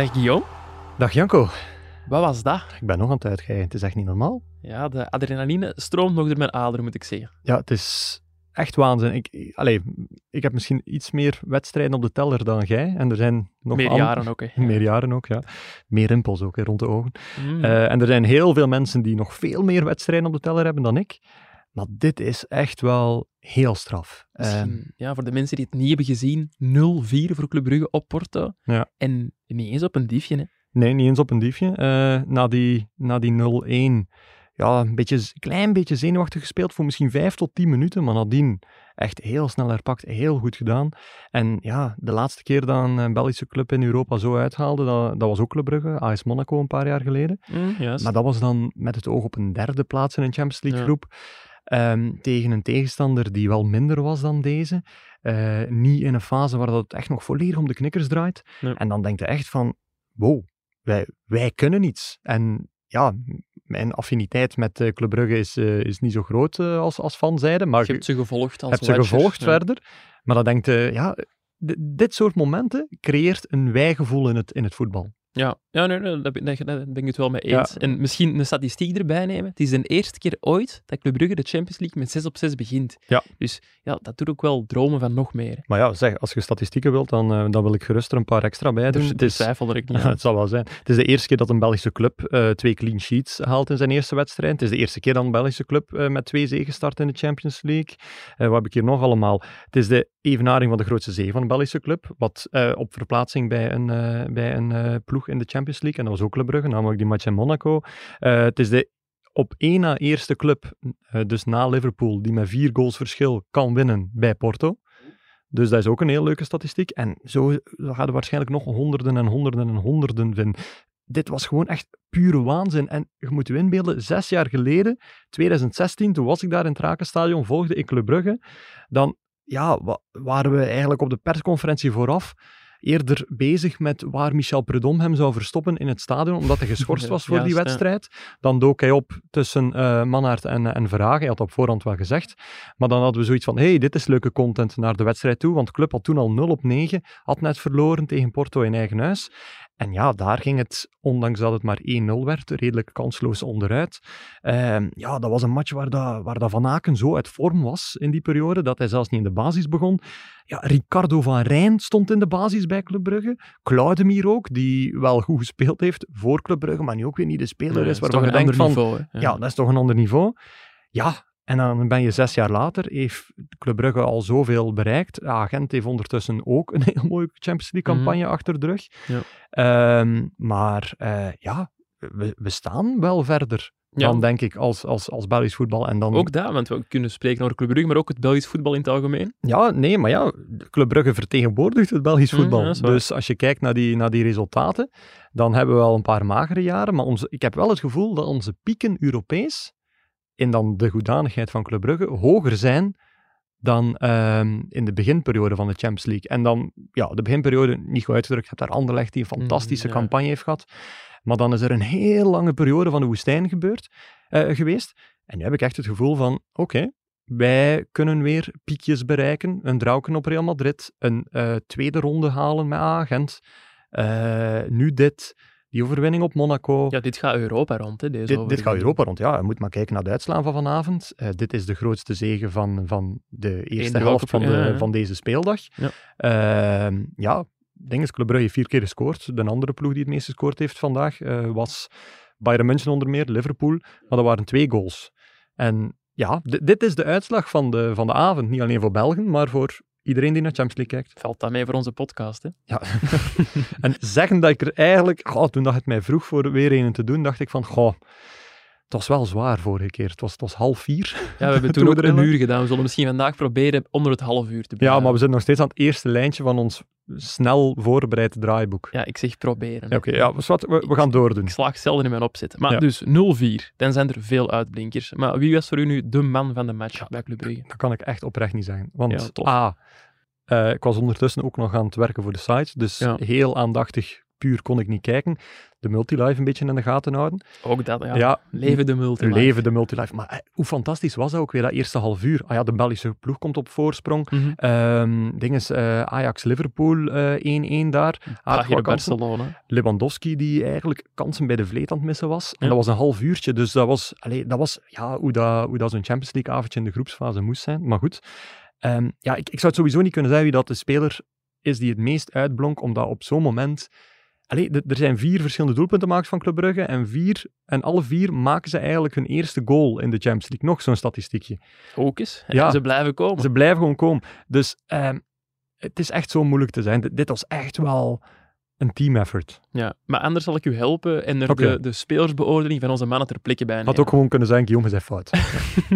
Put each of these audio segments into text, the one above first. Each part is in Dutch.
Dag Guillaume. Dag Janko. Wat was dat? Ik ben nog aan het uitgeven. Het is echt niet normaal. Ja, de adrenaline stroomt nog door mijn aderen, moet ik zeggen. Ja, het is echt waanzin. Ik, allee, ik heb misschien iets meer wedstrijden op de teller dan jij. En er zijn nog Meer jaren ook, hè. Meer jaren ook, ja. Meer rimpels ook hè, rond de ogen. Mm. Uh, en er zijn heel veel mensen die nog veel meer wedstrijden op de teller hebben dan ik. Maar dit is echt wel heel straf. Uh, ja, voor de mensen die het niet hebben gezien, 0-4 voor Club Brugge op Porto. Ja. En niet eens op een diefje, hè. Nee, niet eens op een diefje. Uh, na die, na die 0-1, ja, een beetje, klein beetje zenuwachtig gespeeld voor misschien 5 tot 10 minuten, maar nadien echt heel snel herpakt, heel goed gedaan. En ja, de laatste keer dat een Belgische club in Europa zo uithaalde, dat, dat was ook Club Brugge, AS Monaco een paar jaar geleden. Mm, juist. Maar dat was dan met het oog op een derde plaats in een Champions League Ja. Um, tegen een tegenstander die wel minder was dan deze. Uh, niet in een fase waar dat echt nog volledig om de knikkers draait. Nee. En dan denkt je echt van, wow, wij, wij kunnen iets. En ja, mijn affiniteit met uh, Club Brugge is, uh, is niet zo groot uh, als, als fanzijde. Maar je hebt ze gevolgd als hebt ze gevolgd ja. verder. Maar dan denkt ja, dit soort momenten creëert een wijgevoel in het, in het voetbal. Ja, ja nee, nee, daar, ben, daar ben ik het wel mee eens. Ja. En misschien een statistiek erbij nemen. Het is de eerste keer ooit dat Club Brugge de Champions League met 6 op 6 begint. Ja. Dus ja, dat doet ook wel dromen van nog meer. Maar ja, zeg, als je statistieken wilt, dan, uh, dan wil ik gerust er een paar extra bij doen. Dus, het is, twijfel er ik niet aan. het zal wel zijn. Het is de eerste keer dat een Belgische club uh, twee clean sheets haalt in zijn eerste wedstrijd. Het is de eerste keer dat een Belgische club uh, met twee zegen start in de Champions League. Eh, wat heb ik hier nog allemaal? Het is de evenaring van de grootste zege van een Belgische club, wat eh, op verplaatsing bij een, bij een ploeg in de Champions League, en dat was ook Club Brugge, namelijk die match in Monaco. Het is de op één na eerste club, dus na Liverpool, die met vier goals verschil kan winnen bij Porto. Dus dat is ook een heel leuke statistiek. En zo gaan er waarschijnlijk nog honderden en honderden en honderden vinden. Dit was gewoon echt pure waanzin. En je moet je inbeelden, zes jaar geleden, 2016, toen was ik daar in het Rakenstadion, volgde ik Club Brugge. Dan ja, waren we eigenlijk op de persconferentie vooraf eerder bezig met waar Michel Prudhomme hem zou verstoppen in het stadion, omdat hij geschorst was voor die wedstrijd. Dan dook hij op tussen uh, Mannaert en, en Verhagen. Hij had op voorhand wel gezegd. Maar dan hadden we zoiets van, hey, dit is leuke content naar de wedstrijd toe, want de club had toen al 0 op 9, had net verloren tegen Porto in eigen huis. En ja, daar ging het, ondanks dat het maar 1-0 werd, redelijk kansloos onderuit. Uh, ja, dat was een match waar, dat, waar dat Van Aken zo uit vorm was in die periode, dat hij zelfs niet in de basis begon. Ja, Ricardo van Rijn stond in de basis bij Club Brugge. Claudemir ook, die wel goed gespeeld heeft voor Club Brugge, maar nu ook weer niet de speler nee, is waarvan je denkt van... Niveau, ja. ja, dat is toch een ander niveau. Ja, en dan ben je zes jaar later, heeft Club Brugge al zoveel bereikt. Ja, Gent heeft ondertussen ook een heel mooie Champions League campagne mm. achter de rug. Ja. Um, maar uh, ja, we, we, staan wel verder ja. dan, denk ik, als, als, als Belgisch voetbal. En dan... Ook dat, want we kunnen spreken over Club Brugge, maar ook het Belgisch voetbal in het algemeen. Ja, nee, maar ja, Club Brugge vertegenwoordigt het Belgisch voetbal. Mm, ja, dus als je kijkt naar die, naar die resultaten, dan hebben we wel een paar magere jaren. Maar onze, ik heb wel het gevoel dat onze pieken Europees in dan de goedanigheid van Club Brugge hoger zijn dan um, in de beginperiode van de Champions League. En dan, ja, de beginperiode, niet goed uitgedrukt, je hebt daar Anderlecht die een fantastische mm, ja. campagne heeft gehad. Maar dan is er een heel lange periode van de woestijn gebeurd, uh, geweest. En nu heb ik echt het gevoel van, oké, okay, wij kunnen weer piekjes bereiken. Een drauken op Real Madrid, een uh, tweede ronde halen met Agent. Uh, nu dit, die overwinning op Monaco. Ja, dit gaat Europa rond, hè, deze dit, dit gaat Europa rond, ja. Je moet maar kijken naar de uitslagen van vanavond. Uh, dit is de grootste zege van, van de eerste Eén helft van, de, ja, ja. van deze speeldag. Ja, uh, ja ding is, Club Brugge heeft vier keer gescoord. De andere ploeg die het meest gescoord heeft vandaag uh, was Bayern München onder meer, Liverpool. Maar dat waren twee goals. En ja, dit is de uitslag van de, van de avond. Niet alleen voor Belgen, maar voor iedereen die naar Champions League kijkt. Valt dat mee voor onze podcast, hè? Ja. en zeggen dat ik er eigenlijk... Toen dat het mij vroeg voor weer een te doen, dacht ik van... Goh, het was wel zwaar vorige keer. Het was, het was half vier. Ja, we hebben toen ook een uur gedaan. We zullen misschien vandaag proberen onder het half uur te blijven. Ja, maar we zitten nog steeds aan het eerste lijntje van ons snel voorbereid draaiboek. Ja, ik zeg proberen. Oké, okay, ja, wat, we, we gaan doordoen. Ik slaag zelden in mijn opzet. Maar Ja. dus 0-4, dan zijn er veel uitblinkers. Maar wie was voor u nu de man van de match bij Club Brugge? Dat kan ik echt oprecht niet zeggen. Want. A, eh, ik was ondertussen ook nog aan het werken voor de site, dus heel aandachtig puur kon ik niet kijken. De multilive een beetje in de gaten houden. Ook dat, ja. Ja, Leven de multi. leven de multilive. Maar eh, hoe fantastisch was dat ook weer, dat eerste half uur? Ah ja, de Belgische ploeg komt op voorsprong. Mhm. Ehm dinges, eh, Ajax-Liverpool eh, 1-1 daar. Aardig Prager wat kansen. Barcelona. Lewandowski die eigenlijk kansen bij de vleet aan het missen was. En dat was een half uurtje, dus dat was, allee, dat was ja, hoe, dat, hoe dat zo'n Champions League avondje in de groepsfase moest zijn. Maar goed, Ehm, ja, ik, ik zou het sowieso niet kunnen zeggen wie dat de speler is die het meest uitblonk, omdat op zo'n moment... Allee, er zijn vier verschillende doelpuntenmakers van Club Brugge en, vier, en alle vier maken ze eigenlijk hun eerste goal in de Champions League. Nog zo'n statistiekje. Ook eens. Ja. En ze blijven komen. Ze blijven gewoon komen. Dus ehm, het is echt zo moeilijk te zijn. D- dit was echt wel een team effort. Ja. Maar anders zal ik u helpen en er de, de spelersbeoordeling van onze mannen ter plekke bij Had ook gewoon kunnen zijn, Guillaume is fout.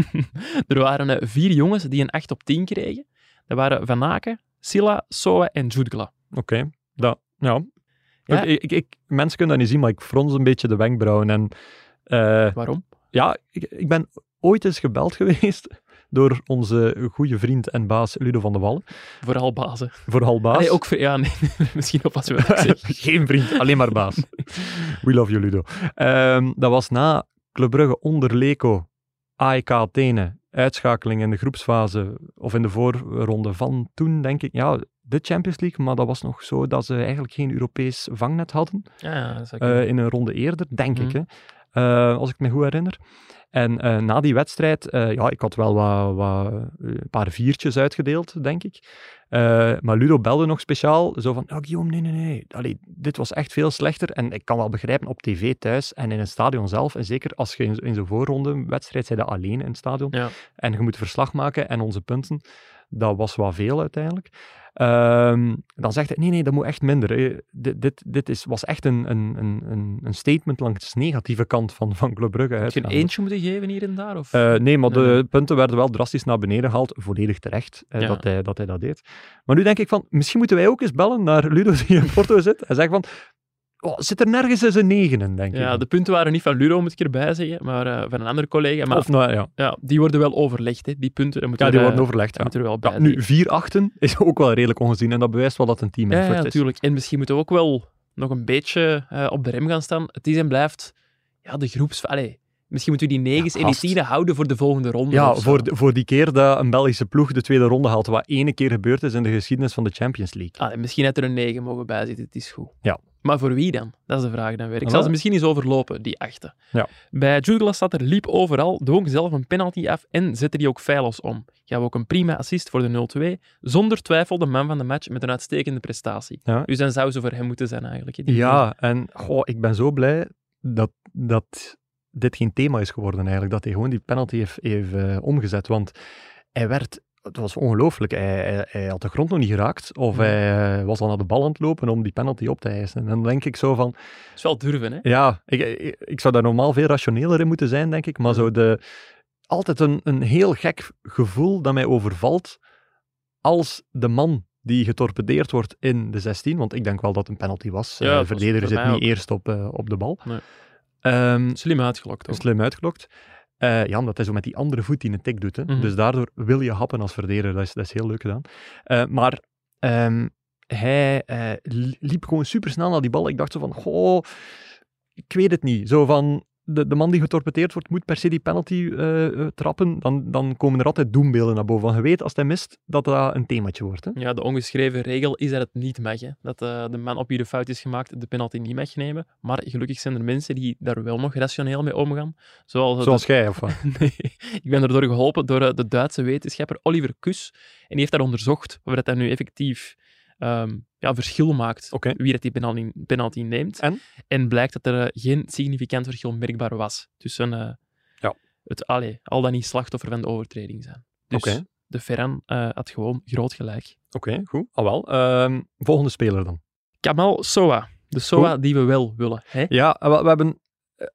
er waren eh, vier jongens die een 8 op 10 kregen. Dat waren Van Aken, Silla, Soa en Jutgla. Oké, dat, ja. Ja. Ik, ik, ik- mensen kunnen dat niet zien, maar ik frons een beetje de wenkbrauwen. En eh, Waarom? ja, ik, ik ben ooit eens gebeld geweest door onze goede vriend en baas Ludo van de Wallen, Vooral bazen. vooral baas. Allee, ook ja, nee, misschien oppassen wat zeg. Geen vriend, alleen maar baas. We love you, Ludo. Ehm, dat was na Club Brugge onder Leco, AEK Athene, uitschakeling in de groepsfase, of in de voorronde van toen, denk ik. Ja, de Champions League, maar dat was nog zo dat ze eigenlijk geen Europees vangnet hadden. Ja, dat eh, in een ronde eerder, denk ik. Mhm. Hè? Eh, als ik me goed herinner. En eh, na die wedstrijd, ja, ik had wel wat, wat, een paar viertjes uitgedeeld, denk ik. Maar Ludo belde nog speciaal, zo van, oh Guillaume, nee, nee, nee. Allee, dit was echt veel slechter. En ik kan wel begrijpen, op tv thuis en in een stadion zelf, en zeker als je in, in zo'n voorronde wedstrijd, zij dat alleen in het stadion, Ja. en je moet verslag maken en onze punten, dat was wel veel uiteindelijk. Ehm, dan zegt hij, nee, nee, dat moet echt minder. hè. Dit, dit, dit is, was echt een, een, een, een- statement langs de negatieve kant van, van Club Brugge. Heb je een eentje moeten geven hier en daar? Of? Eh, nee, maar de Nee, punten werden wel drastisch naar beneden gehaald. Volledig terecht Ja. dat, hij, dat hij dat deed. Maar nu denk ik van, misschien moeten wij ook eens bellen naar Ludo die in Porto zit en zeggen van, oh, zit er nergens eens een negen in, denk ja, ik. de punten waren niet van Ludo, moet ik erbij zeggen, maar eh, van een andere collega. Maar Of nou, ja, ja, die worden wel overlegd, hè, die punten. Ja die worden eh, overlegd. dat Ja. er wel bij Ja, nu, vier achten is ook wel redelijk ongezien en dat bewijst wel dat een team Ja, effort ja, is. natuurlijk. En misschien moeten we ook wel nog een beetje eh, op de rem gaan staan. Het is en blijft ja, de groeps... Allee, misschien moeten we die negens Ja, en die tienen houden voor de volgende ronde. Ja, voor, de- voor die keer dat een Belgische ploeg de tweede ronde haalt, wat ene keer gebeurd is in de geschiedenis van de Champions League. Allee, misschien had er een 9 mogen bijzitten, het is goed. Ja. Maar voor wie dan? Dat is de vraag dan weer. Ik zal ze misschien eens overlopen, die achten. Ja. Bij Jude staat er liep overal, dwong zelf een penalty af en zette die ook feilloos om. Gaf ook een prima assist voor de 0-2. Zonder twijfel de man van de match met een uitstekende prestatie. Ja. Dus dan zou ze voor hem moeten zijn eigenlijk. Ja, en goh, ik ben zo blij dat, dat dit geen thema is geworden eigenlijk. Dat hij gewoon die penalty heeft, heeft eh, omgezet. Want hij werd... Het was ongelooflijk. Hij, hij, hij had de grond nog niet geraakt. Of Ja. hij eh, was al naar de bal aan het lopen om die penalty op te eisen. En dan denk ik zo van... Dat is wel durven, hè? Ja, ik, ik, ik zou daar normaal veel rationeler in moeten zijn, denk ik. Maar zo de... Altijd een, een heel gek gevoel dat mij overvalt als de man die getorpedeerd wordt in de 16, want ik denk wel dat het een penalty was. Ja, Eh, het was verdediger zit niet ook. eerst op, eh, op de bal. Nee. Ehm, Slim uitgelokt ook. slim uitgelokt. Eh ja, omdat hij zo met die andere voet die een tik doet. Hè. Mhm. Dus daardoor wil je happen als verdediger. Dat is, dat is heel leuk gedaan. Eh, maar ehm, hij eh, li- liep gewoon super snel naar die bal. Ik dacht zo van, goh, ik weet het niet. Zo van, de, de man die getorpedeerd wordt, moet per se die penalty eh, eh, trappen. Dan, dan komen er altijd doembeelden naar boven. Van, je weet, als hij mist, dat dat een themaatje wordt. Hè. Ja, de ongeschreven regel is dat het niet mag. Hè. Dat eh, de man op wie de fout is gemaakt de penalty niet mag nemen. Maar gelukkig zijn er mensen die daar wel nog rationeel mee omgaan. Zoals, Zoals jij, of wat? Nee, ik ben erdoor geholpen door de Duitse wetenschapper Oliver Kus. En die heeft daar onderzocht of dat, dat nu effectief ehm, ja, verschil maakt wie dat die penalty, penalty neemt. En? En blijkt dat er eh, geen significant verschil merkbaar was tussen eh, Ja. het allee, al dan niet slachtoffer van de overtreding zijn. Dus de Ferran eh, had gewoon groot gelijk. Oké, goed. Al wel. Ehm, volgende speler dan. Kamal Soa. De Soa die we wel willen. Hè? Ja, we, we hebben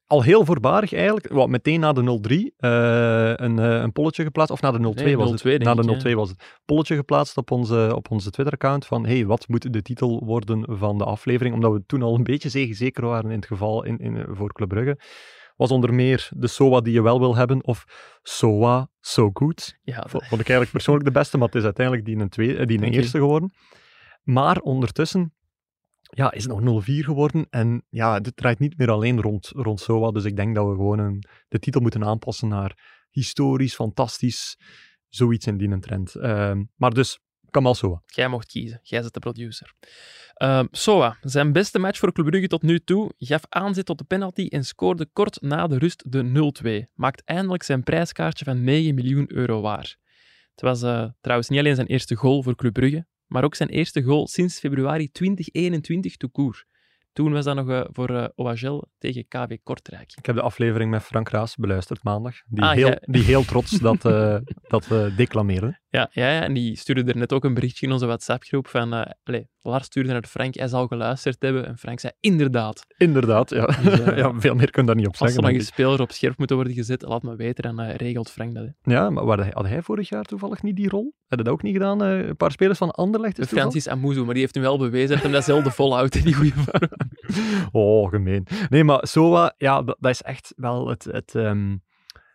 al heel voorbarig eigenlijk, wat, meteen na de 0-3, eh, een, eh, een polletje geplaatst, of na de 0-2 Nee, was 0-2 het. Na de ik, 0-2 was het. Polletje geplaatst op onze, op onze Twitter-account van, hey, wat moet de titel worden van de aflevering? Omdat we toen al een beetje zeker waren in het geval in, in, voor Club Brugge. Was onder meer de SOA die je wel wil hebben, of SOA So Good. Ja, Vond ik eigenlijk persoonlijk de beste, maar het is uiteindelijk die een, tweede, eh, die een eerste geworden. Maar ondertussen ja, is het nog 0-4 geworden. En ja, dit draait niet meer alleen rond, rond SOA. Dus ik denk dat we gewoon een, de titel moeten aanpassen naar historisch, fantastisch, zoiets in die trend. Ehm, maar dus, Kamal Soa. Jij mocht kiezen. Jij bent de producer. Uh, Soa, zijn beste match voor Club Brugge tot nu toe, gaf aanzet tot de penalty en scoorde kort na de rust de 0-2. Maakt eindelijk zijn prijskaartje van 9 miljoen euro waar. Het was uh, trouwens niet alleen zijn eerste goal voor Club Brugge, maar ook zijn eerste goal sinds februari 2021 to koer. Toen was dat nog uh, voor uh, OHL tegen KV Kortrijk. Ik heb de aflevering met Frank Raas beluisterd maandag. Die, ah, heel, ja. die heel trots dat, uh, dat we declameren. Ja, ja, ja, en die stuurde er net ook een berichtje in onze WhatsApp-groep van... Allez, Lars stuurde naar Frank, hij zal geluisterd hebben. En Frank zei, inderdaad. Inderdaad, ja. Dus, ja veel meer kun je daar niet op zeggen. Als er nog een speler op scherp moeten worden gezet, laat me weten, dan regelt Frank dat. Hè. Ja, maar had hij, had hij vorig jaar toevallig niet die rol? Had dat ook niet gedaan? een paar spelers van Anderlecht? Francis Amuzu, maar die heeft nu wel bewezen dat hij dat zelden volhoudt, die goede vorm. oh, gemeen. Nee, maar Soa, ja, dat, is echt wel het... het um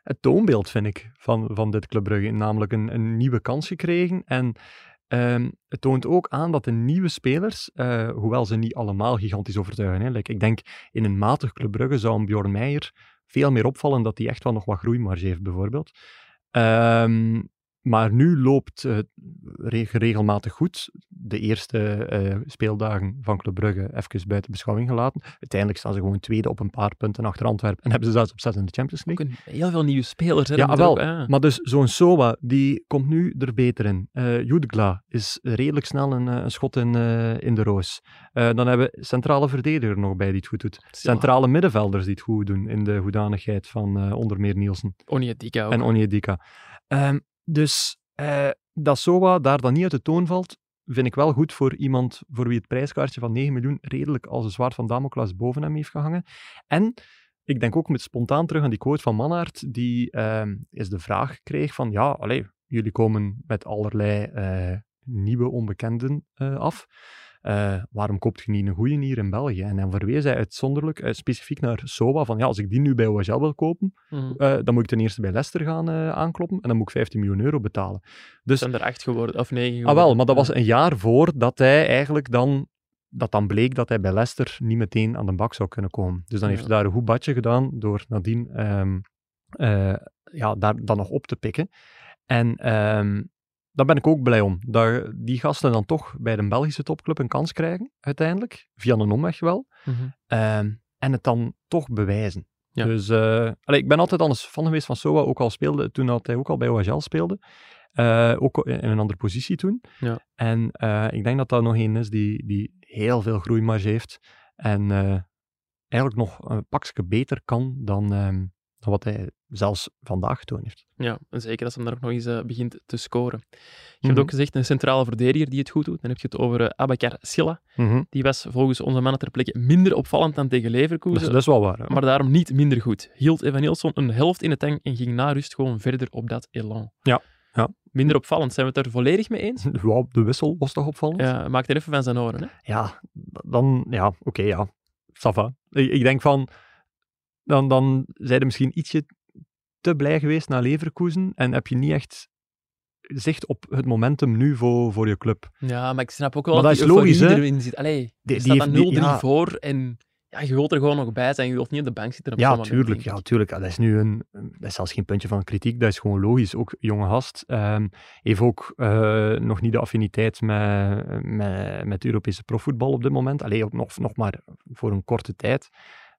het toonbeeld, vind ik, van, van dit Club Brugge. Namelijk een, een nieuwe kans gekregen. En um, het toont ook aan dat de nieuwe spelers, uh, hoewel ze niet allemaal gigantisch overtuigen, hè, ik denk in een matig Club Brugge zou een Bjorn Meijer veel meer opvallen dat hij echt wel nog wat groeimarge heeft, bijvoorbeeld. Um, maar nu loopt het regelmatig goed. De eerste uh, speeldagen van Club Brugge even buiten beschouwing gelaten. Uiteindelijk staan ze gewoon tweede op een paar punten achter Antwerpen en hebben ze zelfs op zes in de Champions League. Heel veel nieuwe spelers. Hè, ja, wel. Maar dus zo'n Sowa, die komt nu er beter in. Uh, is redelijk snel een, eh, een schot in, uh, in de roos. Uh, dan hebben we centrale verdediger nog bij die het goed doet. Centrale middenvelders die het goed doen in de hoedanigheid van onder meer Nielsen. Onyedika ook. En Onyedika. Um, dus eh, dat Sowa daar dan niet uit de toon valt, vind ik wel goed voor iemand voor wie het prijskaartje van 9 miljoen redelijk als een zwaard van Damocles boven hem heeft gehangen. En ik denk ook met spontaan terug aan die quote van Mannaert, die uh, is de vraag kreeg van, ja, allez, jullie komen met allerlei uh, nieuwe onbekenden uh, af. Uh, waarom koopt je niet een goede hier in België? En dan verwees hij uitzonderlijk uh, specifiek naar SOA, van ja, als ik die nu bij OHL wil kopen, mm. uh, dan moet ik ten eerste bij Leicester gaan aankloppen en dan moet ik 15 miljoen euro betalen. Dus, Zijn er echt geworden, of nee? Geworden? Ah wel, maar dat was een jaar voordat hij eigenlijk dan dat dan bleek dat hij bij Leicester niet meteen aan de bak zou kunnen komen. Dus dan heeft hij daar een goed badje gedaan door nadien um, ja, daar dan nog op te pikken. En um, daar ben ik ook blij om. Dat die gasten dan toch bij de Belgische topclub een kans krijgen, uiteindelijk. Via een omweg wel. Mm -hmm. en het dan toch bewijzen. Ja. Dus uh, allee, ik ben altijd anders fan geweest van Soa, ook al speelde, toen had hij ook al bij OHL speelde. Uh, ook in een andere positie toen. Ja. En uh, ik denk dat dat nog een is die, die heel veel groeimarge heeft. En eigenlijk nog een pakje beter kan dan, um, dan wat hij zelfs vandaag getoond heeft. Ja, en zeker als hij daar ook nog eens uh, begint te scoren. Je hebt mhm. ook gezegd een centrale verdediger die het goed doet. Dan heb je het over uh, Abakar Silla. Mm Die was volgens onze mannen ter plekke minder opvallend dan tegen Leverkusen. Dat is, dat is wel waar. Hè? Maar daarom niet minder goed. Hield Evan Nilsson een helft in de tank en ging na rust gewoon verder op dat elan. Ja. Ja. Minder opvallend, zijn we het er volledig mee eens? Ja, de wissel was toch opvallend? Ja, maakt er even van zijn oren. Hè? Ja, dan, ja, oké, okay, ja. Sava. Ik, ik, denk van, dan, dan zijn er misschien ietsje te blij geweest naar Leverkusen en heb je niet echt zicht op het momentum nu voor, voor je club. Ja, maar ik snap ook wel dat, dat is logisch, erin zit. Allee, die, staat dan 0-3 ja. voor en ja, je wilt er gewoon nog bij zijn. Je wilt niet op de bank zitten. Op ja, tuurlijk, ja, tuurlijk. Dat is nu een, dat is zelfs geen puntje van kritiek. Dat is gewoon logisch. Ook jonge gast. Um, heeft ook uh, nog niet de affiniteit met, met, met Europese profvoetbal op dit moment. Alleen nog, nog maar voor een korte tijd.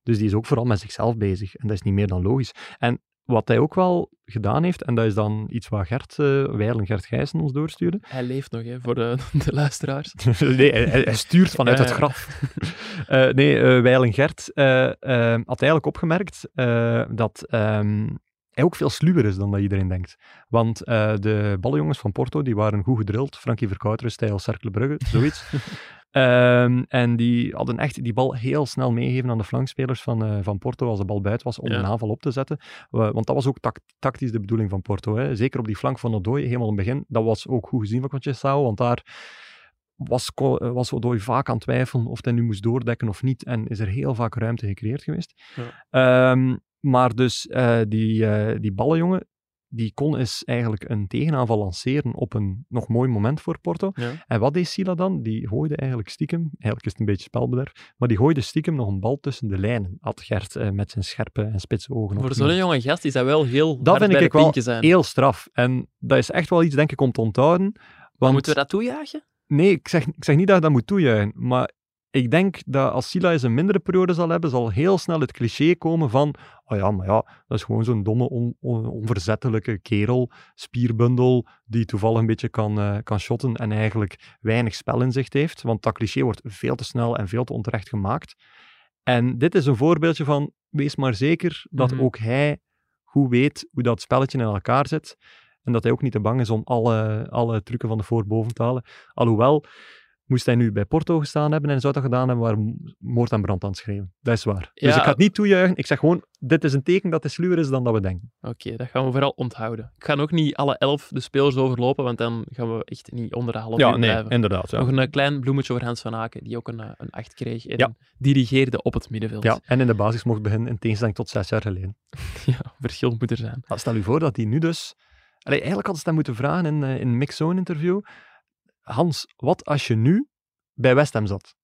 Dus die is ook vooral met zichzelf bezig. En dat is niet meer dan logisch. En wat hij ook wel gedaan heeft, en dat is dan iets wat Gert uh, Weilen, Gert Gijssen ons doorstuurde. Hij leeft nog, hè, voor de, de luisteraars. nee, hij, stuurt vanuit het graf. uh, nee, uh, Weilen Gert had eigenlijk opgemerkt dat um, hij ook veel sluwer is dan dat iedereen denkt. Want de ballenjongens van Porto, die waren goed gedrild. Frankie Verkouteren, stijl Cercle Brugge, zoiets. Um, en die hadden echt die bal heel snel meegegeven aan de flankspelers van, uh, van Porto als de bal buiten was om ja. een aanval op te zetten. Uh, want dat was ook tact tactisch de bedoeling van Porto. Hè. Zeker op die flank van Odoi, helemaal in het begin. Dat was ook goed gezien van Conceição, want daar was, eh, was Odoi vaak aan twijfelen of hij nu moest doordekken of niet. En is er heel vaak ruimte gecreëerd geweest. Ja. Um, maar dus uh, die, die ballenjongen, die kon eens eigenlijk een tegenaanval lanceren op een nog mooi moment voor Porto. Ja. En wat deed Sila dan? Die gooide eigenlijk stiekem, eigenlijk is het een beetje spelbederf, maar die gooide stiekem nog een bal tussen de lijnen, had Gert eh, met zijn scherpe en spitse ogen Voor zo'n jonge gast is dat wel heel Dat vind ik wel zijn. heel straf. En dat is echt wel iets, denk ik, om te onthouden. Maar Want moeten we dat toejagen? Nee, ik zeg, ik zeg niet dat je dat moet toejuichen, maar ik denk dat als Sila eens een mindere periode zal hebben, zal heel snel het cliché komen van oh ja, maar ja, dat is gewoon zo'n domme, on- on- onverzettelijke kerel, spierbundel, die toevallig een beetje kan, eh, kan shotten en eigenlijk weinig spelinzicht heeft, want dat cliché wordt veel te snel en veel te onterecht gemaakt. En dit is een voorbeeldje van, wees maar zeker dat Mhm. ook hij goed weet hoe dat spelletje in elkaar zit, en dat hij ook niet te bang is om alle, alle trucken van de voorboven te halen. Alhoewel, moest hij nu bij Porto gestaan hebben en zou dat gedaan hebben, waar moord en brand aan het schreeuwen. Dat is waar. Dus Ja. ik ga het niet toejuichen. Ik zeg gewoon, dit is een teken dat hij sluwer is dan dat we denken. Oké, dat gaan we vooral onthouden. Ik ga ook niet alle elf de spelers overlopen, want dan gaan we echt niet onder de half uur blijven. inderdaad. Nog een eh, klein bloemetje over Hans van Aken, die ook een, eh, een 8 kreeg en Ja. dirigeerde op het middenveld. Ja, en in de basis mocht beginnen, in tegenstelling tot zes jaar geleden. Ja, verschil moet er zijn. Stel u voor dat hij nu dus... Allee, eigenlijk hadden ze dat moeten vragen in, eh, in een mixzone interview. Hans, wat als je nu bij West Ham zat?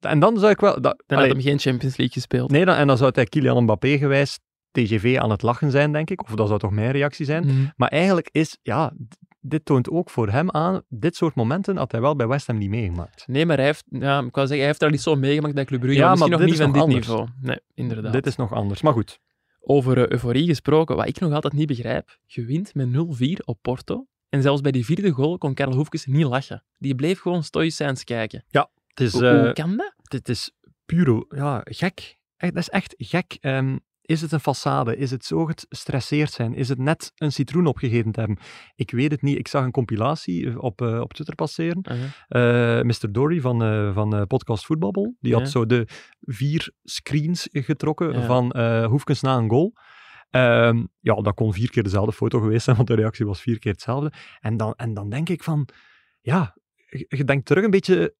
En dan zou ik wel... Dat, Dan allee, had hem geen Champions League gespeeld. Nee, dan, en dan zou hij Kylian Mbappé gewijs TGV aan het lachen zijn, denk ik. Of dat zou toch mijn reactie zijn. Mhm. Maar eigenlijk is, ja, dit toont ook voor hem aan, dit soort momenten had hij wel bij West Ham niet meegemaakt. Nee, maar hij heeft, ja, ik wou zeggen, hij heeft er al niet zo meegemaakt bij Club Brugge, Ja, maar misschien nog dit niet is van nog dit anders. niveau. Nee, inderdaad. Dit is nog anders. Maar goed, Over eh, euforie gesproken, wat ik nog altijd niet begrijp. Je wint met 0-4 op Porto. En zelfs bij die vierde goal kon Karel Hoefkes niet lachen. Die bleef gewoon stoïcijns kijken. het is, Hoe, eh, hoe kan dat? dit is puro, ja, gek. Echt, dat is echt gek. Ehm, is het een façade? Is het zo gestresseerd zijn? Is het net een citroen opgegeten te hebben? Ik weet het niet. Ik zag een compilatie eh, op, eh, op Twitter passeren. Uh-huh. Eh, Mr. Dory van, van podcast Voetbalbol, die Ja. had zo de vier screens getrokken Ja. van Hoefkens na een goal. Ehm, ja, dat kon vier keer dezelfde foto geweest zijn, want de reactie was vier keer hetzelfde. En dan, en dan denk ik van, ja, je, je denkt terug een beetje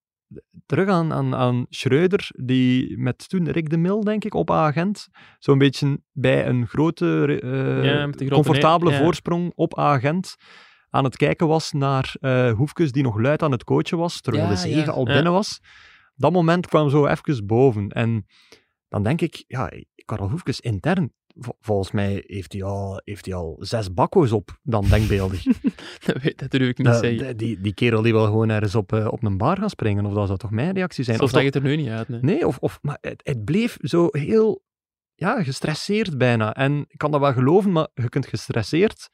terug aan, aan, aan Schreuder, die met toen Rick de Mil, denk ik, op agent, zo'n beetje bij een grote, eh, Ja, grote comfortabele ja. voorsprong op agent aan het kijken was naar eh Hoefkes, die nog luid aan het coachen was, terwijl Ja, de zege ja, al ja. binnen was. Dat moment kwam zo even boven. En dan denk ik, ja, Karel Hoefkes intern, volgens mij heeft hij al, heeft hij al zes bakko's op, dan denkbeeldig. dat, weet, dat durf ik niet zeggen. die, die, kerel die wil gewoon ergens op, eh, op een bar gaan springen, of dat zou toch mijn reactie zijn? Zo Of zag dat- het er nu niet uit. Nee. Nee, of, of, maar het, het bleef zo heel ja, gestresseerd bijna. En ik kan dat wel geloven, maar je kunt gestresseerd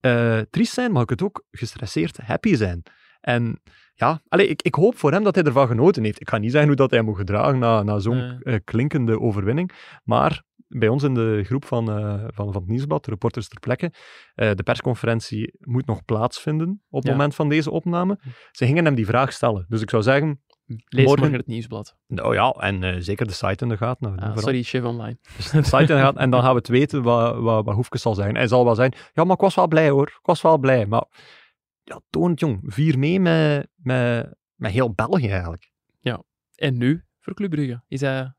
eh triest zijn, maar je kunt ook gestresseerd happy zijn. En ja, allee, ik, ik hoop voor hem dat hij ervan genoten heeft. Ik ga niet zeggen hoe dat hij moet gedragen na, na zo'n Nee. eh, klinkende overwinning, maar bij ons in de groep van, eh, van, van het Nieuwsblad, de reporters ter plekke, eh, de persconferentie moet nog plaatsvinden op het Ja. moment van deze opname. Ze gingen hem die vraag stellen. Dus ik zou zeggen, Lees Morgen- morgen het nieuwsblad. nou ja, en eh, zeker de site in de gaten. Ah, vooral. sorry, chef online. Dus de site in de gaten, en dan gaan we het weten wat, wat, wat Hoefkes zal zeggen. Hij zal wel zijn, ja, maar ik was wel blij hoor. Ik was wel blij. Maar ja, toon het jong. Vier mee met, met, met heel België eigenlijk. En nu voor Club Brugge? Is hij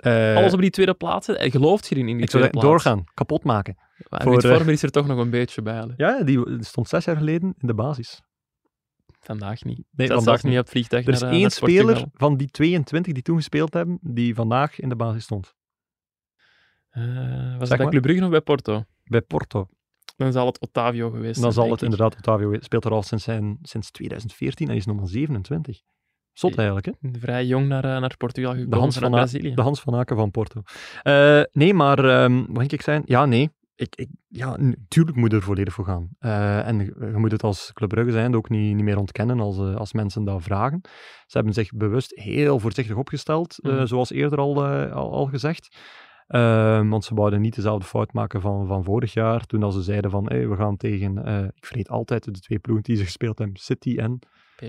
Eh, alles op die tweede plaats? Hij gelooft hierin in die ik tweede plaats. doorgaan, kapot maken. Maar voor, Ruud eh, Vormer is er toch nog een beetje bij. hè. Ja, die stond zes jaar geleden in de basis. Vandaag niet. Nee, dat vandaag niet. op het vliegtuig Er is naar, eh, één naar speler van die 22 die toen gespeeld hebben, die vandaag in de basis stond. Was het bij. Club Brugge of bij Porto? Bij Porto. Dan zal het Otavio geweest zijn. Dan zal het ik. inderdaad, Otavio speelt er al sinds, zijn, sinds 2014 en is nog maar 27. Zot eigenlijk, hè? Vrij jong naar, eh, naar Portugal gekomen Hans vanuit van Brazilië. De Hans van Aken van Porto. Eh, nee, maar ehm, wat denk ik zijn? Ja, nee. Ik, ik, ja, natuurlijk moet je er volledig voor gaan. Eh, en je, moet het als Club Brugge zijn ook niet, niet meer ontkennen als, eh, als mensen dat vragen. Ze hebben zich bewust heel voorzichtig opgesteld, eh, Mhm. zoals eerder al, eh, al, al gezegd. Ehm, want ze wouden niet dezelfde fout maken van, van vorig jaar, toen als ze zeiden van hey, we gaan tegen, eh, ik vergeet altijd de twee ploegen die ze gespeeld hebben, City en,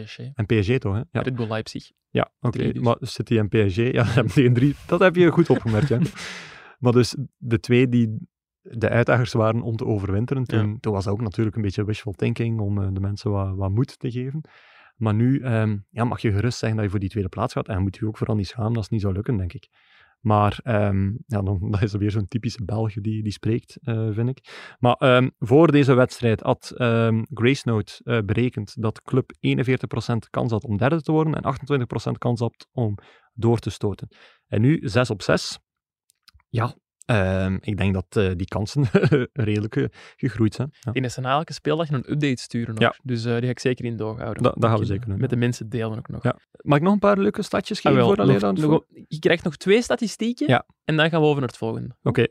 PSG. en PSG toch? Hè? Ja. Red Bull Leipzig. Ja, oké. Drie dus. Maar City en PSG, ja, tegen drie. Dat heb je goed opgemerkt, ja. maar dus de twee die de uitdagers waren om te overwinteren, toen, toen was dat ook natuurlijk een beetje wishful thinking om eh, de mensen wat, wat moed te geven. Maar nu ehm, ja, mag je gerust zeggen dat je voor die tweede plaats gaat. En moet je ook vooral niet schamen als het niet zou lukken, denk ik. Maar ehm, ja, dan, dat is weer zo'n typische Belg die, die spreekt, eh, vind ik. Maar ehm, voor deze wedstrijd had um, Gracenote uh, berekend dat club 41% kans had om derde te worden en 28% kans had om door te stoten. En nu 6 op 6. Ja, Um, ik denk dat uh, die kansen redelijk uh, gegroeid zijn. Ja. In een elke speeldag een update sturen nog. Ja. Dus uh, die ga ik zeker in doorhouden. Da, dat gaan we zeker doen. Met de mensen delen ook nog. Ja. Mag ik nog een paar leuke statjes geven ah, voor nog, nog, Je krijgt nog twee statistieken en dan gaan we over naar het volgende. Oké. Okay.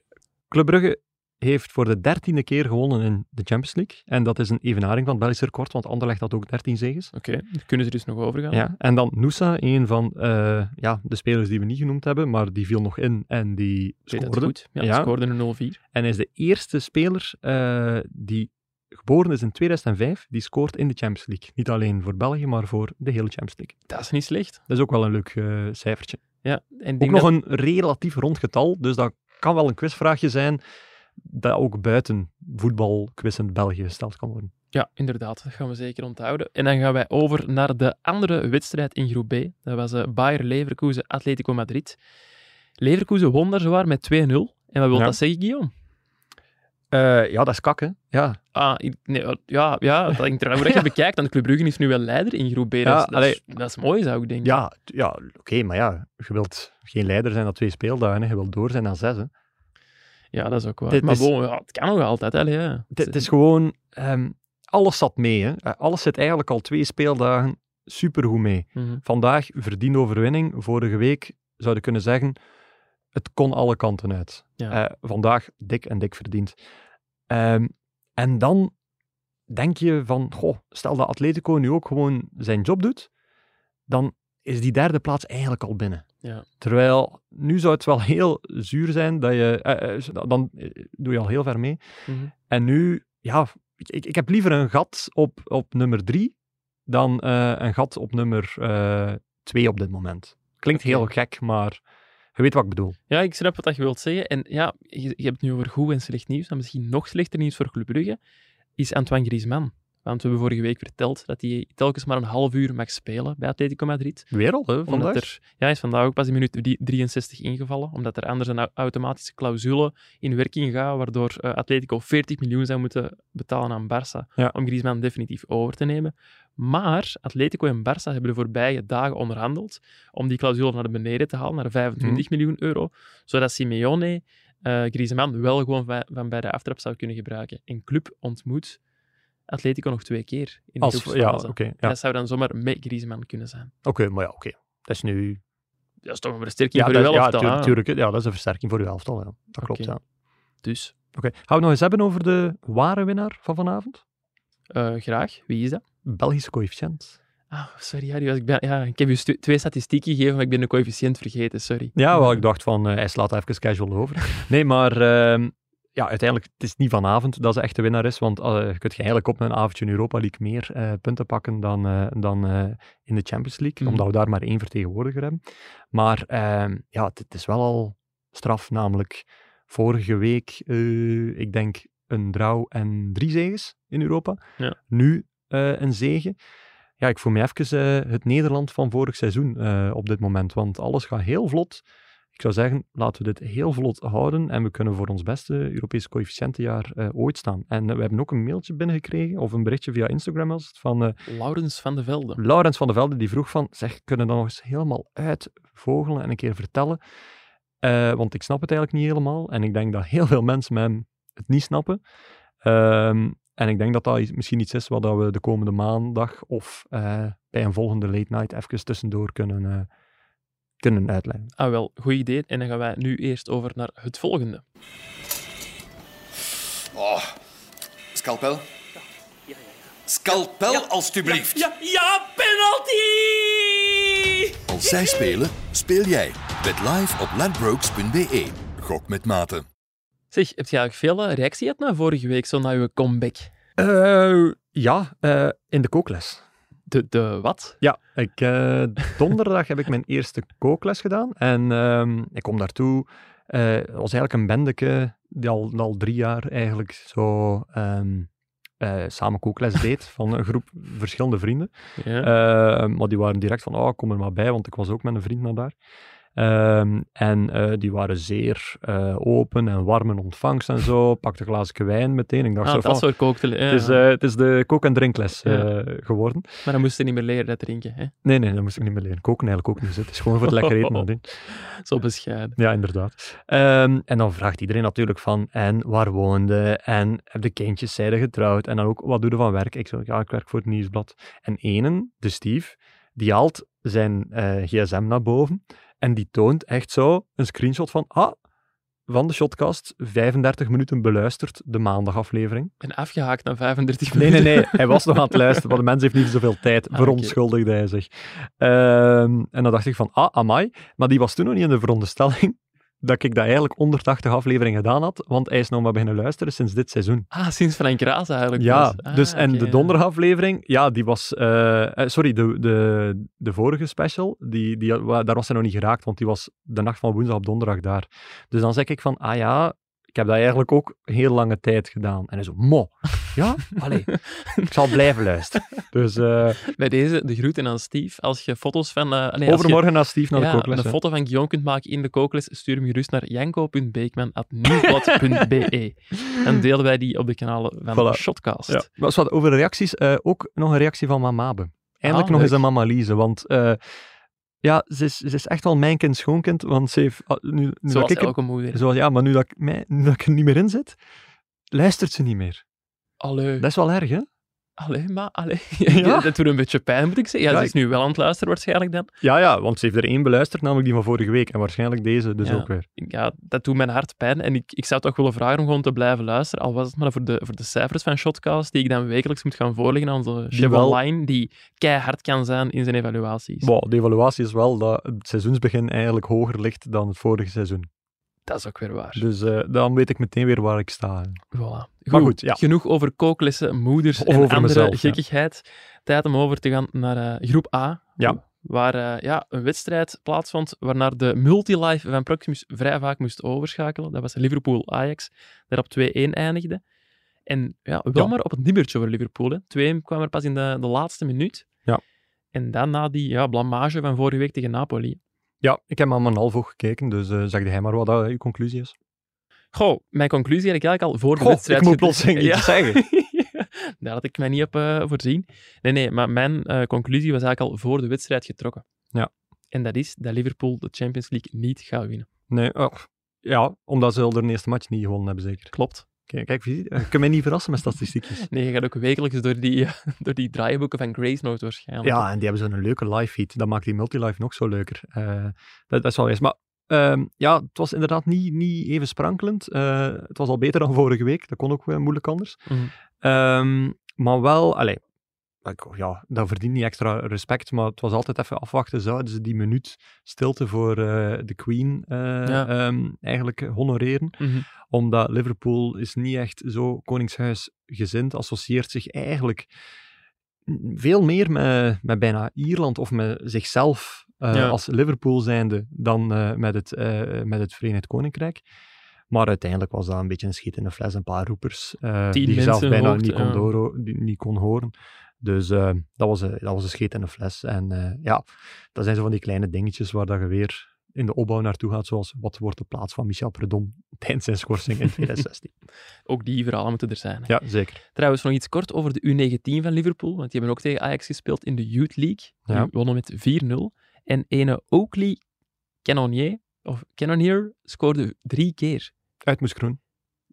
Club Brugge heeft voor de dertiende keer gewonnen in de Champions League. En dat is een evenaring van het Belgisch record, want Anderlecht had ook 13 zegens. Oké, okay, kunnen ze dus nog overgaan. Ja, en dan Noosa, een van uh, ja, de spelers die we niet genoemd hebben, maar die viel nog in en die scoorde. goed. Ja, ja. scoorde een 0-4. En is de eerste speler uh, die geboren is in 2005, die scoort in de Champions League. Niet alleen voor België, maar voor de hele Champions League. Dat is niet slecht. Dat is ook wel een leuk uh, cijfertje. Ja, en ook nog een relatief rond getal, dus dat kan wel een quizvraagje zijn dat ook buiten voetbalquiz in België gesteld kan worden. Ja, inderdaad. Dat gaan we zeker onthouden. En dan gaan wij over naar de andere wedstrijd in groep B. Dat was uh, Bayer Leverkusen Atletico Madrid. Leverkusen won daar zowaar met 2-0. En wat wil ja. dat zeggen, Guillaume? Uh, ja, dat is kakken. Ja. Ah, nee, ja, ja, dat hangt er hoe je bekijkt. Want Club Brugge is nu wel leider in groep B. Ja, dat, is, dat, is, dat, is, mooi, zou ik denken. Ja, ja oké, maar ja, je wilt geen leider zijn na twee speeldagen. Hè. Je wilt door zijn na zes. Hè. Ja, dat is ook wel. Maar is, bon, ja, het kan nog altijd. Hè, ja. Het is gewoon... Um, alles zat mee. Hè. Eh, alles zit eigenlijk al twee speeldagen supergoed mee. Mm -hmm. Vandaag verdiende overwinning. Vorige week zouden kunnen zeggen... Het kon alle kanten uit. Ja. Uh, vandaag dik en dik verdiend. Um, en dan denk je van... Goh, stel dat Atletico nu ook gewoon zijn job doet... Dan is die derde plaats eigenlijk al binnen. Ja. Terwijl nu zou het wel heel zuur zijn dat je, eh, eh dan eh, doe je al heel ver mee. Mm -hmm. En nu, ja, ik, ik heb liever een gat op, op nummer drie dan uh, een gat op nummer uh, twee op dit moment. Klinkt okay. heel gek, maar je weet wat ik bedoel. Ja, ik snap wat je wilt zeggen. En ja, je, je hebt het nu over goed en slecht nieuws, en misschien nog slechter nieuws voor Club Brugge, is Antoine Griezmann. Want we hebben vorige week verteld dat hij telkens maar een half uur mag spelen bij Atletico Madrid. Weer al, hè, vandaag? Er, ja, hij is vandaag ook pas in minuut 63 ingevallen, omdat er anders een automatische clausule in werking gaat, waardoor uh, Atletico 40 miljoen zou moeten betalen aan Barça ja. om Griezmann definitief over te nemen. Maar Atletico en Barça hebben de voorbije dagen onderhandeld om die clausule naar beneden te halen, naar 25 mm. miljoen euro, zodat Simeone uh, Griezmann wel gewoon van, van bij de aftrap zou kunnen gebruiken. En club ontmoet Atletico nog twee keer in de Als, ja, okay, ja. Dat zou dan zomaar met Griezmann kunnen zijn. Oké, okay, maar ja, oké. Okay. Dat is nu... Dat is toch een versterking ja, voor dat, uw elftal. Ja, tuurlijk, ja, dat is een versterking voor uw elftal. Ja. Dat klopt, ja. Dus. Oké. Gaan we het nog eens hebben over de ware winnaar van vanavond? Uh, graag. Wie is dat? Belgische coëfficiënt. Ah, sorry, Harry. Ik, ben, ja, ik heb je twee statistieken gegeven, maar ik ben de coëfficiënt vergeten, sorry. Ja, wel, ik dacht van, uh, hij slaat even casual over. nee, maar uh, ja, uiteindelijk, het is niet vanavond dat ze echt de winnaar is, want uh, je kunt je eigenlijk op een avondje in Europa League meer uh, punten pakken dan, uh, dan in de Champions League, mm. omdat we daar maar één vertegenwoordiger hebben. Maar ehm, ja, het, het, is wel al straf, namelijk vorige week, ik denk, een draw en drie zegens in Europa. Ja. Nu een zege. Ja, ik voel me even het Nederland van vorig seizoen op dit moment, want alles gaat heel vlot. Ik zou zeggen, laten we dit heel vlot houden en we kunnen voor ons beste Europese coëfficiëntenjaar uh, ooit staan. En uh, we hebben ook een mailtje binnengekregen, of een berichtje via Instagram was het, van... Uh, Laurens van de Velde. Laurens van de Velde, die vroeg van, zeg, kunnen we dat nog eens helemaal uitvogelen en een keer vertellen? want ik snap het eigenlijk niet helemaal. En ik denk dat heel veel mensen hem het niet snappen. Um, en ik denk dat dat misschien iets is wat we de komende maandag of bij een volgende late night even tussendoor kunnen kunnen uitleggen. Ah, wel, goed idee. En dan gaan wij nu eerst over naar het volgende. Oh, scalpel. Ja, ja, ja. Scalpel, ja, alstublieft. Ja, ja, penalty! Als zij spelen, speel jij. Bet live op ladbrokes.be. Gok met mate. Zeg, heb je eigenlijk veel uh, reactie gehad na vorige week, zo na je comeback? Uh, ja, uh, in de kookles. De, de wat? Ja, ik, uh, donderdag heb ik mijn eerste kookles gedaan. En um, ik kom daartoe. Uh, het was eigenlijk een bendeke die al, al drie jaar eigenlijk zo um, uh, samen kookles deed van een groep verschillende vrienden. Ja. maar die waren direct van, oh, kom er maar bij, want ik was ook met een vriend naar daar. Ehm, en eh, die waren zeer eh, open en warm in ontvangst en zo. Pakte een glaasje wijn meteen. Ik dacht Ah, zo dat van, soort. Ja, het, is, eh, het is de kook- en drinkles Ja. geworden. maar dan moest je niet meer leren dat drinken. Hè? Nee, nee, dat moest ik niet meer leren. Koken eigenlijk ook niet. Het is gewoon voor het lekker eten. nadien. Zo bescheiden. Ja, inderdaad. Ehm, en dan vraagt iedereen natuurlijk van, en waar woonde? En heb de kindjes zijde getrouwd? En dan ook, wat doe je van werk? Ik zeg, ja, ik werk voor het nieuwsblad. En ene, de Steve, die haalt zijn gsm naar boven en die toont echt zo een screenshot van, ah, van de shotcast, 35 minuten beluisterd, de maandagaflevering. En afgehaakt na 35 Nee, minuten. nee, nee, hij was nog aan het luisteren, want de mens heeft niet zoveel tijd, Ah, verontschuldigde hij zich. Ehm, en dan dacht ik van, ah, amai, maar die was toen nog niet in de veronderstelling dat ik dat eigenlijk 180 afleveringen gedaan had, want hij is nog maar beginnen luisteren sinds dit seizoen. Ah, sinds Frank Raas eigenlijk. Ja, pas. Ah, dus en de ja. donderdagaflevering, ja, die was, eh, eh, sorry, de, de, de vorige special, die, die, daar was hij nog niet geraakt, want die was de nacht van woensdag op donderdag daar. Dus dan zeg ik van, ah ja, ik heb dat eigenlijk ook heel lange tijd gedaan. En hij zo, mo, ja, allee, ik zal blijven luisteren. Dus eh, Bij deze, de groeten aan Steve. Als je foto's van... nee, als je- overmorgen naar Steve naar de ja, kookles. een hè. foto van Guillaume kunt maken in de kookles, stuur hem gerust naar janko.beekman.nieuwblad.be. En delen wij die op de kanalen van Voilà. de Shotcast. Ja. Maar wat over reacties, eh, ook nog een reactie van Mamabe. Eindelijk Ah, nog eens een Mama Lise, want ja, ze is, ze is echt wel mijn kind, schoonkind, want ze heeft, ah, nu, nu dat Zoals ik elke moeder. zoals, ja, maar nu dat, ik, mij, nu dat ik er niet meer in zit, luistert ze niet meer. Allee, Dat is wel erg, hè? Allee, maar allee. Ja. dat doet een beetje pijn, moet ik zeggen. Ja, Ja, ze is nu wel aan het luisteren waarschijnlijk dan. Ja, ja, want ze heeft er één beluisterd, namelijk die van vorige week, en waarschijnlijk deze dus Ja. ook weer. Ja, dat doet mijn hart pijn. En ik, ik zou toch willen vragen om gewoon te blijven luisteren. Al was het maar voor de, voor de cijfers van Shotcast, die ik dan wekelijks moet gaan voorleggen aan onze chef online, die keihard kan zijn in zijn evaluaties. Wow, de evaluatie is wel dat het seizoensbegin eigenlijk hoger ligt dan het vorige seizoen. Dat is ook weer waar. Dus eh, dan weet ik meteen weer waar ik sta. Voilà. Maar goed, ja. Genoeg over kooklessen, moeders en andere mezelf, ja. gekkigheid. Tijd om over te gaan naar eh, groep A. Ja. Waar eh, ja, een wedstrijd plaatsvond waarnaar de multilife van Proximus vrij vaak moest overschakelen. Dat was Liverpool-Ajax, dat op 2-1 eindigde. En ja, wel Ja. maar op het nimmertje voor Liverpool. hè. 2-1 kwam er pas in de, de laatste minuut. Ja. En dan na die ja, blamage van vorige week tegen Napoli. Ja, ik heb maar een half oog gekeken, dus eh zeg hij maar wat dat je conclusie is. Goh, mijn conclusie had ik eigenlijk al voor de Goh, wedstrijd... ik moet plotseling iets zeggen. Daar had ik mij niet op eh, voorzien. Nee, nee, maar mijn eh, conclusie was eigenlijk al voor de wedstrijd getrokken. Ja. En dat is dat Liverpool de Champions League niet gaat winnen. Nee, oh, ja, omdat ze al de eerste match niet gewonnen hebben, zeker. Klopt. Kijk, je kunt mij niet verrassen met statistiekjes. Nee, je gaat ook wekelijks door die, eh, door die draaiboeken van Grace Note waarschijnlijk. Ja, en die hebben zo'n leuke live feed. Dat maakt die multilive nog zo leuker. Eh, dat, dat is wel eens. Maar ehm, ja, het was inderdaad niet, niet even sprankelend. Eh, het was al beter dan vorige week. Dat kon ook wel moeilijk anders. Mhm. Ehm, maar wel, allee, ik- ja, dat verdient niet extra respect, maar het was altijd even afwachten. Zouden ze die minuut stilte voor eh, de Queen eh, Ja. ehm, eigenlijk honoreren? Mhm. Omdat Liverpool is niet echt zo koningshuisgezind, associeert zich eigenlijk veel meer met, met bijna Ierland of met zichzelf eh, Ja. als Liverpool zijnde dan met, het, met het Verenigd Koninkrijk. Maar uiteindelijk was dat een beetje een schiet in de fles, een paar roepers die je zelf bijna niet kon, die niet kon horen. Dus eh, dat, was een, dat was een scheet in de fles. En eh, ja, dat zijn zo van die kleine dingetjes waar dat je weer in de opbouw naartoe gaat, zoals wat wordt de plaats van Michel Predom tijdens zijn schorsing in 2016. Ook die verhalen moeten er zijn. hè. ja, zeker. Trouwens, nog iets kort over de U19 van Liverpool. Want die hebben ook tegen Ajax gespeeld in de Youth League. Die Ja. wonnen met 4-0. En ene Oakley Cannonier, of Cannonier scoorde drie keer. Uit Moeskroen.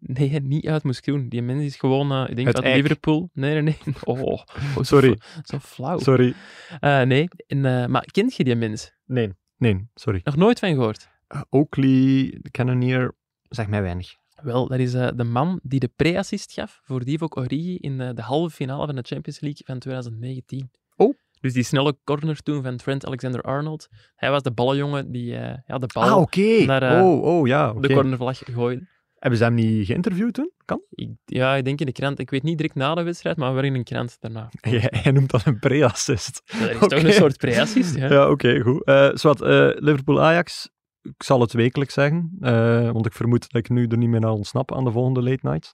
Nee, niet uit Moeskroen. Die mens is gewoon, eh, ik denk Uit. Liverpool. Nee, nee, nee. Oh, oh, Sorry. Zo flauw. Sorry. Eh, nee, en, eh, maar kent je die mens? Nee. Nee, sorry. Nog nooit van gehoord? Uh, Oakley, de Cannoneer, zeg mij weinig. Wel, dat is de man die de pre-assist gaf voor Divock Origi in de halve finale van de Champions League van 2019. Oh. Dus die snelle corner toen van Trent Alexander-Arnold. Hij was de ballenjongen die ja, de bal Ah, naar, oh, oh, ja. de cornervlag gooide. Hebben ze hem niet geïnterviewd toen? Kan? Ik, ja, ik denk in de krant. Ik weet niet direct na de wedstrijd, maar wel in een krant daarna. Jij, jij noemt dat een pre-assist. Ja, dat is toch een soort pre-assist, ja. Ja, oké, goed. Eh zwart, eh, Liverpool-Ajax, ik zal het wekelijks zeggen, eh, want ik vermoed dat ik nu er niet meer naar ontsnap aan de volgende late nights.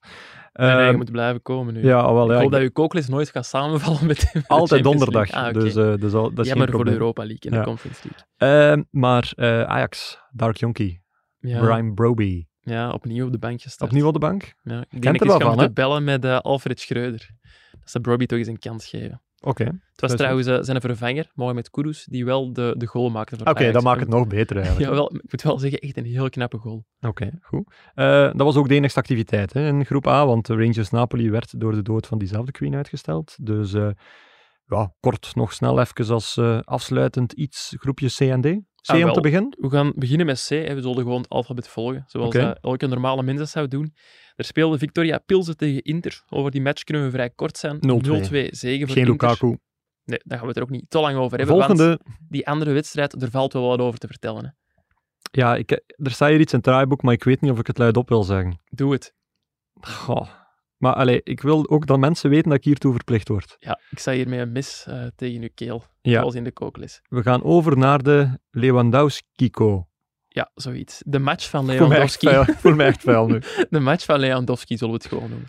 Nee, nee, je Ehm, moet blijven komen nu. ja, al wel, ik ja, hoop ik- dat je kooklist nooit gaat samenvallen met de de altijd donderdag. Ah, dus, dus al, dat is Jammer geen voor de. Europa League en Ja. de Conference League. Ehm, maar Ajax, Dark Jonkie, Ja, Brian Broby, ja, opnieuw op de bank gestart. opnieuw op de bank? Ja, ik denk dat ik moeten bellen met eh, Alfred Schreuder. Dat ze Broby toch eens een kans geven. Oké, Het was trouwens eh, zijn vervanger, Mohamed Kudus, die wel de, de goal maakte oké, dat maakt het nog beter eigenlijk. Ja, wel, ik moet wel zeggen, echt een heel knappe goal. Oké, goed. Eh, dat was ook de enigste activiteit hè, in groep A, want de Rangers Napoli werd door de dood van diezelfde Queen uitgesteld. Dus ja, kort nog snel even als eh, afsluitend iets groepje C en D. C Ah, om wel. te beginnen. We gaan beginnen met C. Hè. We zullen gewoon het alfabet volgen, zoals Oké. eh, elke normale mens dat zou doen. Er speelde Victoria Pilsen tegen Inter. Over die match kunnen we vrij kort zijn. 0-2. 0-2 zegen voor Geen Inter. Lukaku. Nee, daar gaan we het er ook niet te lang over hebben. Want Volgende. die andere wedstrijd, er valt wel wat over te vertellen. Hè. Ja, ik, er staat hier iets in het draaiboek, maar ik weet niet of ik het luidop wil zeggen. Doe het. Goh. Maar allee, ik wil ook dat mensen weten dat ik hiertoe verplicht word. Ja, ik sta hier met een mis eh, tegen uw keel, Ja, zoals in de kookles. we gaan over naar de Lewandowski-ko. Ja, zoiets. De match van Lewandowski. voel mij echt vuil nu. De match van Lewandowski zullen we het gewoon noemen.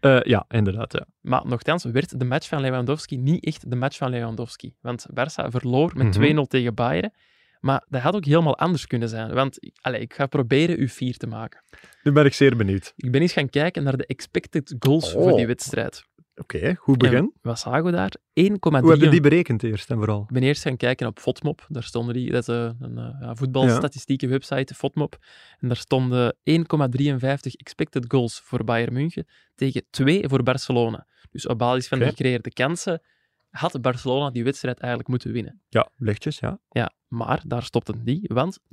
Eh, ja, inderdaad. Ja. Maar nogthans werd de match van Lewandowski niet echt de match van Lewandowski. Want Barça verloor met Mhm. 2-0 tegen Bayern. Maar dat had ook helemaal anders kunnen zijn. Want allee, ik ga proberen u vier te maken. Nu ben ik zeer benieuwd. Ik ben eens gaan kijken naar de expected goals Oh. voor die wedstrijd. Oké, goed begin. En wat zagen we daar? 1,3. Hoe heb je die berekend eerst en vooral? Ik ben eerst gaan kijken op Fotmop. Daar stonden die, dat is een, een eh, ja, voetbalstatistieke website, Fotmop. En daar stonden 1,53 expected goals voor Bayern München tegen 2 voor Barcelona. Dus op basis van de gecreëerde kansen had Barcelona die wedstrijd eigenlijk moeten winnen. Ja, lichtjes, ja. Ja, maar daar stopt het niet, want 0,78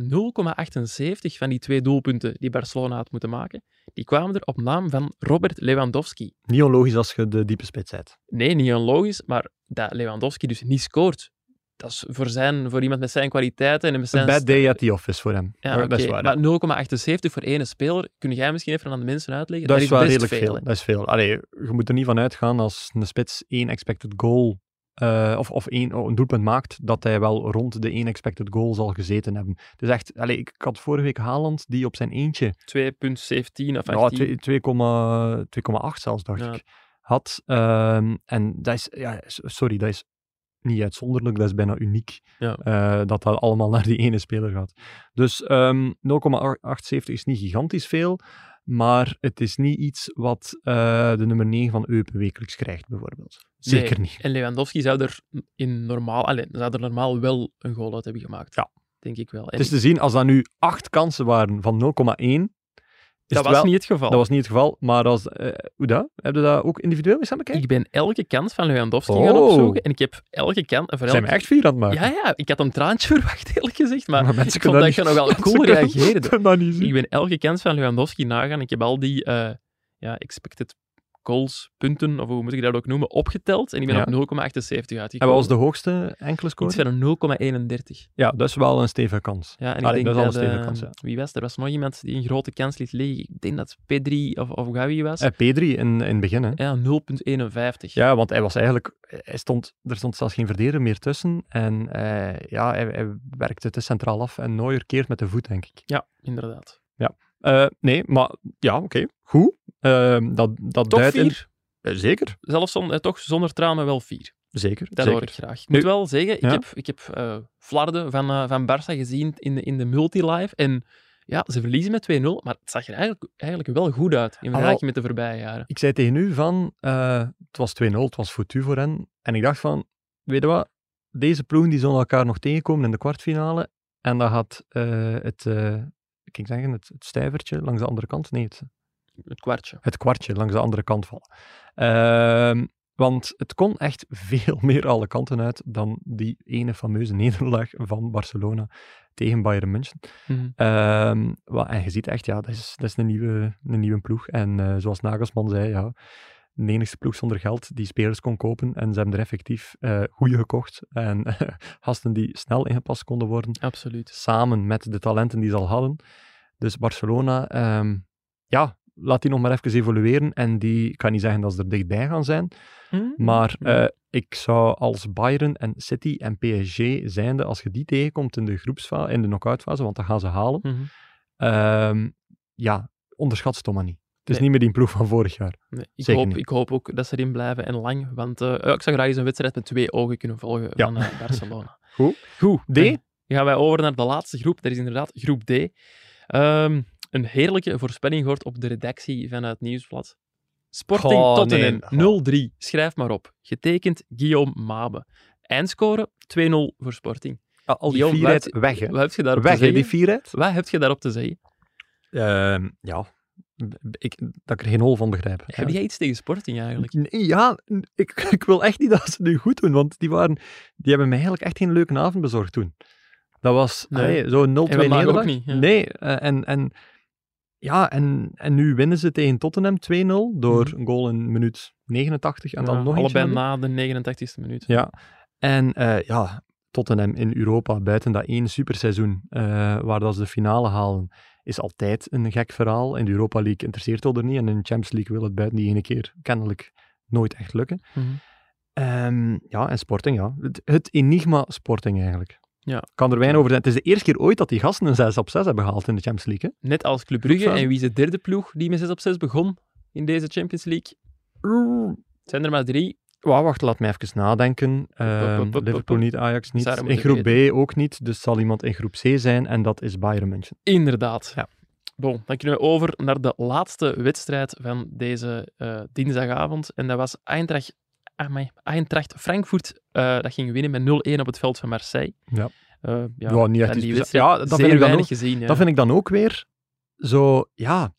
van die twee doelpunten die Barcelona had moeten maken, die kwamen er op naam van Robert Lewandowski. Niet onlogisch als je de diepe spits hebt. Nee, niet onlogisch, maar dat Lewandowski dus niet scoort. Dat is voor, zijn, voor iemand met zijn kwaliteiten en met Een zijn... bad day at the office voor hem. Ja, Dat is waar. hè. Maar 0,78 voor één speler, kun jij misschien even aan de mensen uitleggen? Dat, is wel redelijk veel. hè. Dat is veel. Allee, je moet er niet van uitgaan als een spits één expected goal eh, of, oh, een doelpunt maakt, dat hij wel rond de één expected goal zal gezeten hebben. Is echt, allee, ik, ik had vorige week Haaland die op zijn eentje 2,17 of 18. ja, twee- 2,8 2,8 zelfs, dacht Ja. ik, had. Ehm, en dat is, ja, sorry, dat is niet uitzonderlijk, dat is bijna uniek. Ja. eh, dat dat allemaal naar die ene speler gaat. Dus ehm 0,78 is niet gigantisch veel, maar het is niet iets wat eh, de nummer 9 van Eupen wekelijks krijgt, bijvoorbeeld. Zeker Nee. niet. En Lewandowski zou er in normaal, allee, zou er normaal wel een goal uit hebben gemaakt. Ja. Denk ik wel. En Het is te zien, als dat nu acht kansen waren van 0,1, is dat was wel- niet het geval. dat was niet het geval, maar als, eh, hoe dat? Heb je dat ook individueel eens aan bekijken? Ik ben elke kant van Lewandowski gaan Oh. opzoeken en ik heb elke kant... Voor Zijn we elke- echt vier aan het maken? Ja, ja, ik had een traantje verwacht, eerlijk gezegd, maar, Maar mensen ik vond dat dat ga nog wel cool dat zien. Ik ben elke kant van Lewandowski nagaan. Ik heb al die eh, ja, expected goals, punten, of hoe moet ik dat ook noemen, opgeteld. En ik ben Ja. op 0,78 En uitgekomen. wat was de hoogste enkele score? Iets van een 0,31. Ja, dat is wel een stevige kans. Ja, en ik denk dat is al een stevige eh, kans, ja. wie was er? Was nog iemand die een grote kans liet liggen. Ik denk dat P3 of, of wie was. Eh, P3 in, in het begin, hè? Ja, 0,51. Ja, want hij was eigenlijk... Hij stond, er stond zelfs geen verdediger meer tussen. En eh, ja, hij, hij werkte te centraal af. En Neuer keert met de voet, denk ik. Ja, inderdaad. Eh, nee, maar ja, oké. Goed. Eh, dat dat duidt in-. Eh, zeker. Zelfs zonder, eh, toch zonder tranen wel vier. Zeker. Dat zeker. hoor ik graag. Ik moet wel zeggen, ik Ja. heb, ik heb Flarden van, van Barça gezien in de, in de multilive. En ja, ze verliezen met 2-0, maar het zag er eigenlijk, eigenlijk wel goed uit in vergelijking met de voorbije jaren. Ik zei tegen u van, het was 2-0, het was foutu voor hen. En ik dacht van, weet je wat, deze ploegen die zullen elkaar nog tegenkomen in de kwartfinale. En dan gaat het, ik zeggen, het, het stijvertje langs de andere kant, nee, het, Het kwartje. het kwartje langs de andere kant vallen. Ehm, want het kon echt veel meer alle kanten uit dan die ene fameuze nederlaag van Barcelona tegen Bayern München. Mhm. Ehm, en je ziet echt, ja, dat is, dat is een, nieuwe, een nieuwe ploeg. En eh, zoals Nagelsman zei, ja, de enigste ploeg zonder geld die spelers kon kopen. En ze hebben er effectief eh goede gekocht. En gasten die snel ingepast konden worden, Absoluut. samen met de talenten die ze al hadden. Dus Barcelona, ehm, ja, laat die nog maar even evolueren. En die, ik kan niet zeggen dat ze er dichtbij gaan zijn, Mhm. maar eh, ik zou als Bayern en City en PSG zijnde, als je die tegenkomt in de groepsfase, in de knock-outfase, want dan gaan ze halen, Mhm. ehm, ja, onderschat ze toch maar niet. Het is Nee. niet meer die ploeg van vorig jaar. Nee, ik, Zeker hoop, niet. ik hoop ook dat ze erin blijven en lang, want eh, ik zou graag eens een wedstrijd met twee ogen kunnen volgen Ja. van eh, Barcelona. Goed. Goed. D? Dan gaan wij over naar de laatste groep. Dat is inderdaad groep D. Ehm, een heerlijke voorspelling gehoord op de redactie van het Nieuwsblad. Sporting Goh, Tottenham nee. 0-3. Schrijf maar op. Getekend Guillaume Mabe. Eindscore 2-0 voor Sporting. Ja, al die Guillaume, vierheid wat- weg, hè. Wat heb je daarop Weg, te zeggen? die vierheid. Wat heb je daarop te zeggen? Ehm, ja, ik, dat ik er geen hol van begrijp. Heb jij iets tegen Sporting eigenlijk? Nee, ja, ik, ik wil echt niet dat ze het nu goed doen, want die, waren, die hebben mij eigenlijk echt geen leuke avond bezorgd toen. Dat was Nee. zo'n 0-2 En vandaag ook nederlaag. niet, ja. Nee, eh, en, en, ja, en, en nu winnen ze tegen Tottenham 2-0 door Mhm. een goal in minuut 89 en dan nog allebei na de 89ste minuut. Ja, en eh, ja, Tottenham in Europa, buiten dat één superseizoen eh, waar dat ze de finale halen, is altijd een gek verhaal. In de Europa League interesseert het er niet en in de Champions League wil het buiten die ene keer kennelijk nooit echt lukken. Mhm. Ehm, ja, en Sporting, ja. Het, het enigma Sporting eigenlijk. Ja. Kan er weinig over zijn. Het is de eerste keer ooit dat die gasten een 6 op 6 hebben gehaald in de Champions League. Net als Club Brugge. En wie is de derde ploeg die met 6 op 6 begon in deze Champions League? Het zijn er maar drie. Wauw, wacht, laat mij even nadenken. Pup, Liverpool niet, Ajax niet. In groep B ook niet. Dus zal iemand in groep C zijn en dat is Bayern München. Inderdaad. Ja. Bon, dan kunnen we over naar de laatste wedstrijd van deze eh, dinsdagavond. En dat was Eintracht, amai, Eintracht Frankfurt. eh, dat ging winnen met 0-1 op het veld van Marseille. Ja. Eh, ja, Ja, niet echt die Ja, dat vind ik dan ook- gezien. Ja. Dat vind ik dan ook weer zo, ja,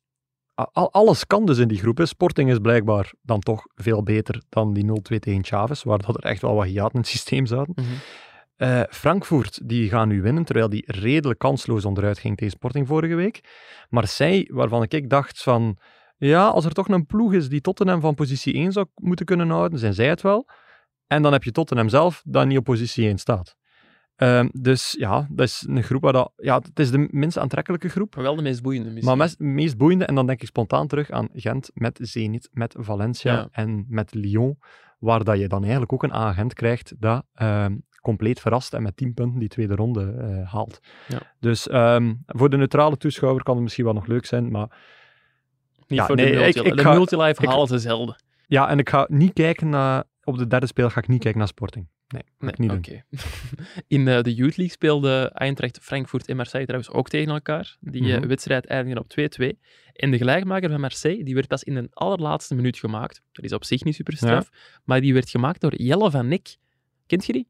al- alles kan dus in die groep. Hè. Sporting is blijkbaar dan toch veel beter dan die 0-2 tegen Chaves, waar dat er echt wel wat hiaten in het systeem zaten. Eh, Frankfurt, die gaan nu winnen, terwijl die redelijk kansloos onderuit ging tegen Sporting vorige week. Marseille, waarvan ik dacht van, ja, als er toch een ploeg is die Tottenham van positie 1 zou moeten kunnen houden, zijn zij het wel. En dan heb je Tottenham zelf, dat niet op positie 1 staat. Ehm, dus ja, dat is een groep waar dat... Ja, het is de minst aantrekkelijke groep. Maar wel de meest boeiende misschien. Maar meest boeiende, en dan denk ik spontaan terug aan Gent met Zenit, met Valencia Ja. en met Lyon, waar dat je dan eigenlijk ook een agent krijgt dat ehm, compleet verrast en met 10 punten die tweede ronde eh, haalt. Ja. Dus ehm, voor de neutrale toeschouwer kan het misschien wel nog leuk zijn, maar Niet ja, voor nee, de multi ik De ga- multilife ik- halen ze zelden. ja, en ik ga niet kijken naar, op de derde speel ga ik niet kijken naar Sporting. Nee, ik niet oké. In eh, de Youth League speelde Eintracht Frankfurt en Marseille trouwens ook tegen elkaar. Die eh, Mhm. wedstrijd eindigde op 2-2. En de gelijkmaker van Marseille die werd pas in de allerlaatste minuut gemaakt. Dat is op zich niet super straf. Maar die werd gemaakt door Jelle van Nek. Kent je die?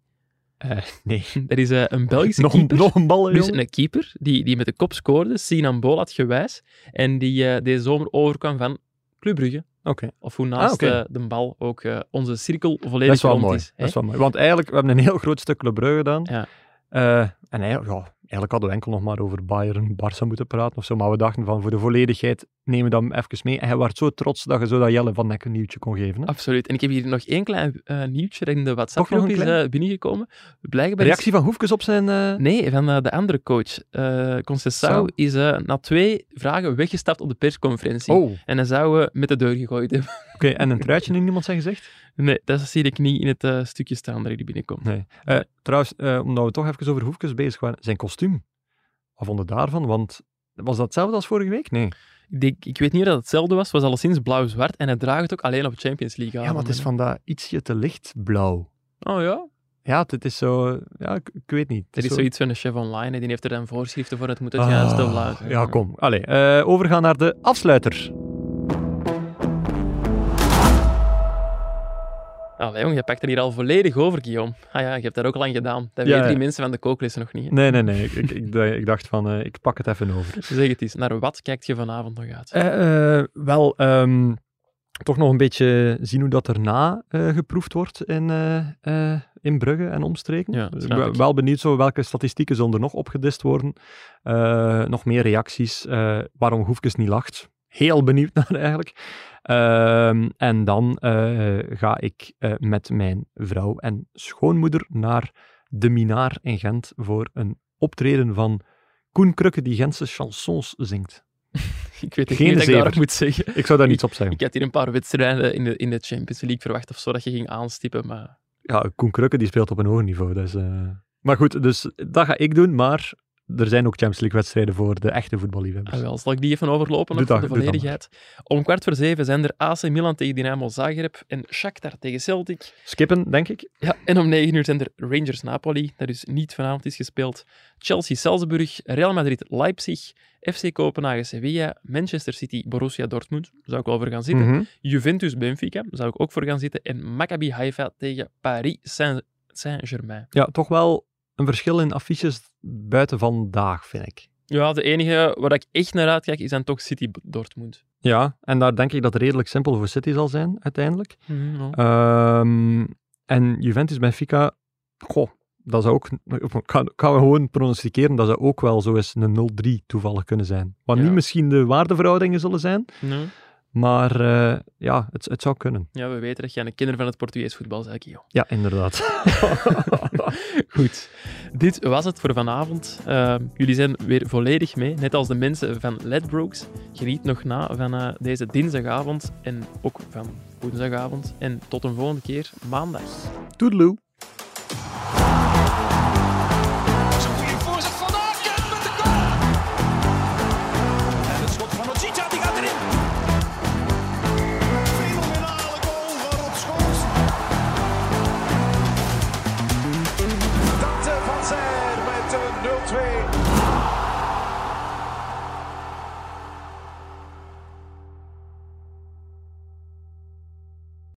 Eh, nee. Dat is een Belgische Nog, keeper. nog een bal, Dus een keeper die, die met de kop scoorde, Sinan Bolat gewijs. En die eh, deze zomer overkwam van Club Brugge. Oké, Of hoe naast Ah, oké. eh, de bal ook eh, onze cirkel dat volledig is wel rond mooi. is. hè. Dat is wel mooi. Want eigenlijk, we hebben een heel groot stuk Club Brugge gedaan. Ja. Eh, en eigenlijk, ja, eigenlijk hadden we enkel nog maar over Bayern, Barça moeten praten of zo. Maar we dachten van, voor de volledigheid nemen we dat even mee. En hij was zo trots dat je zo dat Jelle van Nek een nieuwtje kon geven. Hè? Absoluut. En ik heb hier nog één klein eh, nieuwtje in de WhatsApp-groep een is eh, binnengekomen. Blijkbaar is- Reactie van Hoefkes op zijn... eh, Nee, van de andere coach. eh Concessao is na twee vragen weggestapt op de persconferentie. Oh, oké. En hij zou met de deur gegooid hebben. En een truitje in iemand zijn gezicht? Nee, dat zie ik niet in het stukje staan dat hier binnenkomt. Nee. Trouwens, omdat we toch even over Hoefkes bezig waren. Zijn kostuum. Wat vond je daarvan? Want was dat hetzelfde als vorige week? Nee. Ik, ik weet niet of dat hetzelfde was. Het was alleszins blauw-zwart. En hij draagt het ook alleen op Champions League Ja, maar het is van dat ietsje te licht blauw. Oh ja? Ja, het is zo... Ja, ik, ik weet niet. Het Er is zo- zoiets van een chef online. Die heeft er dan voorschriften voor. Het moet het Ah, juiste blauw zijn. Ja, kom. Allee, eh, overgaan naar de afsluiter. Allee, jong, je pakt er hier al volledig over, Guillaume. Ah ja, je hebt dat ook lang gedaan. Dat Ja, weten die ja. mensen van de kooklessen nog niet. hè. Nee, nee, nee. Ik, ik, dacht van, eh, ik pak het even over. Zeg het eens. Naar wat kijkt je vanavond nog uit? Eh, eh, wel, ehm, toch nog een beetje zien hoe dat erna geproefd wordt in, in Brugge en omstreken. Ja, Dus ik wel benieuwd zo welke statistieken zullen er nog opgedist worden. Nog meer reacties. waarom Hoefkes niet lacht. Heel benieuwd naar eigenlijk. Ehm, en dan eh, ga ik eh, met mijn vrouw en schoonmoeder naar de Minaar in Gent voor een optreden van Koen Krukke die Gentse chansons zingt. Ik weet Geen niet wat ik daarop moet zeggen. Ik zou daar niets op zeggen. Ik had hier een paar wedstrijden in de, in de Champions League verwacht of zo dat je ging aanstippen, maar ja, Koen Krukke die speelt op een hoog niveau. Dus, eh, Maar goed, dus dat ga ik doen, maar er zijn ook Champions League wedstrijden voor de echte voetballiefhebbers. Ah, wel, zal ik die even overlopen nog voor de volledigheid? Om kwart voor zeven zijn er AC Milan tegen Dynamo Zagreb en Shakhtar tegen Celtic. Skippen, denk ik. Ja, en om negen uur zijn er Rangers Napoli, dat dus niet vanavond is gespeeld. Chelsea Salzburg, Real Madrid Leipzig, FC Kopenhagen Sevilla, Manchester City Borussia Dortmund, zou ik wel voor gaan zitten. Mhm. Juventus Benfica, zou ik ook voor gaan zitten. En Maccabi Haifa tegen Paris Saint- Saint-Germain. Ja, toch wel een verschil in affiches buiten vandaag, vind ik. Ja, de enige waar ik echt naar uitkijk is dan toch City Dortmund. Ja, en daar denk ik dat het redelijk simpel voor City zal zijn, uiteindelijk. Mhm, ja. Ehm, en Juventus Benfica, goh, dat zou ook, ik ga gewoon pronosticeren, dat zou ook wel zo eens een 0-3 toevallig kunnen zijn. Wat Ja. niet misschien de waardeverhoudingen zullen zijn, Nee. Maar eh, ja, het, het zou kunnen. Ja, we weten dat jij een kenner van het Portugees voetbal bent, Kio. Ja, inderdaad. Goed. Dit was het voor vanavond. Uh, jullie zijn weer volledig mee, net als de mensen van Ledbrokes. Geniet nog na van uh, deze dinsdagavond en ook van woensdagavond. En tot een volgende keer maandag. Toedeloe.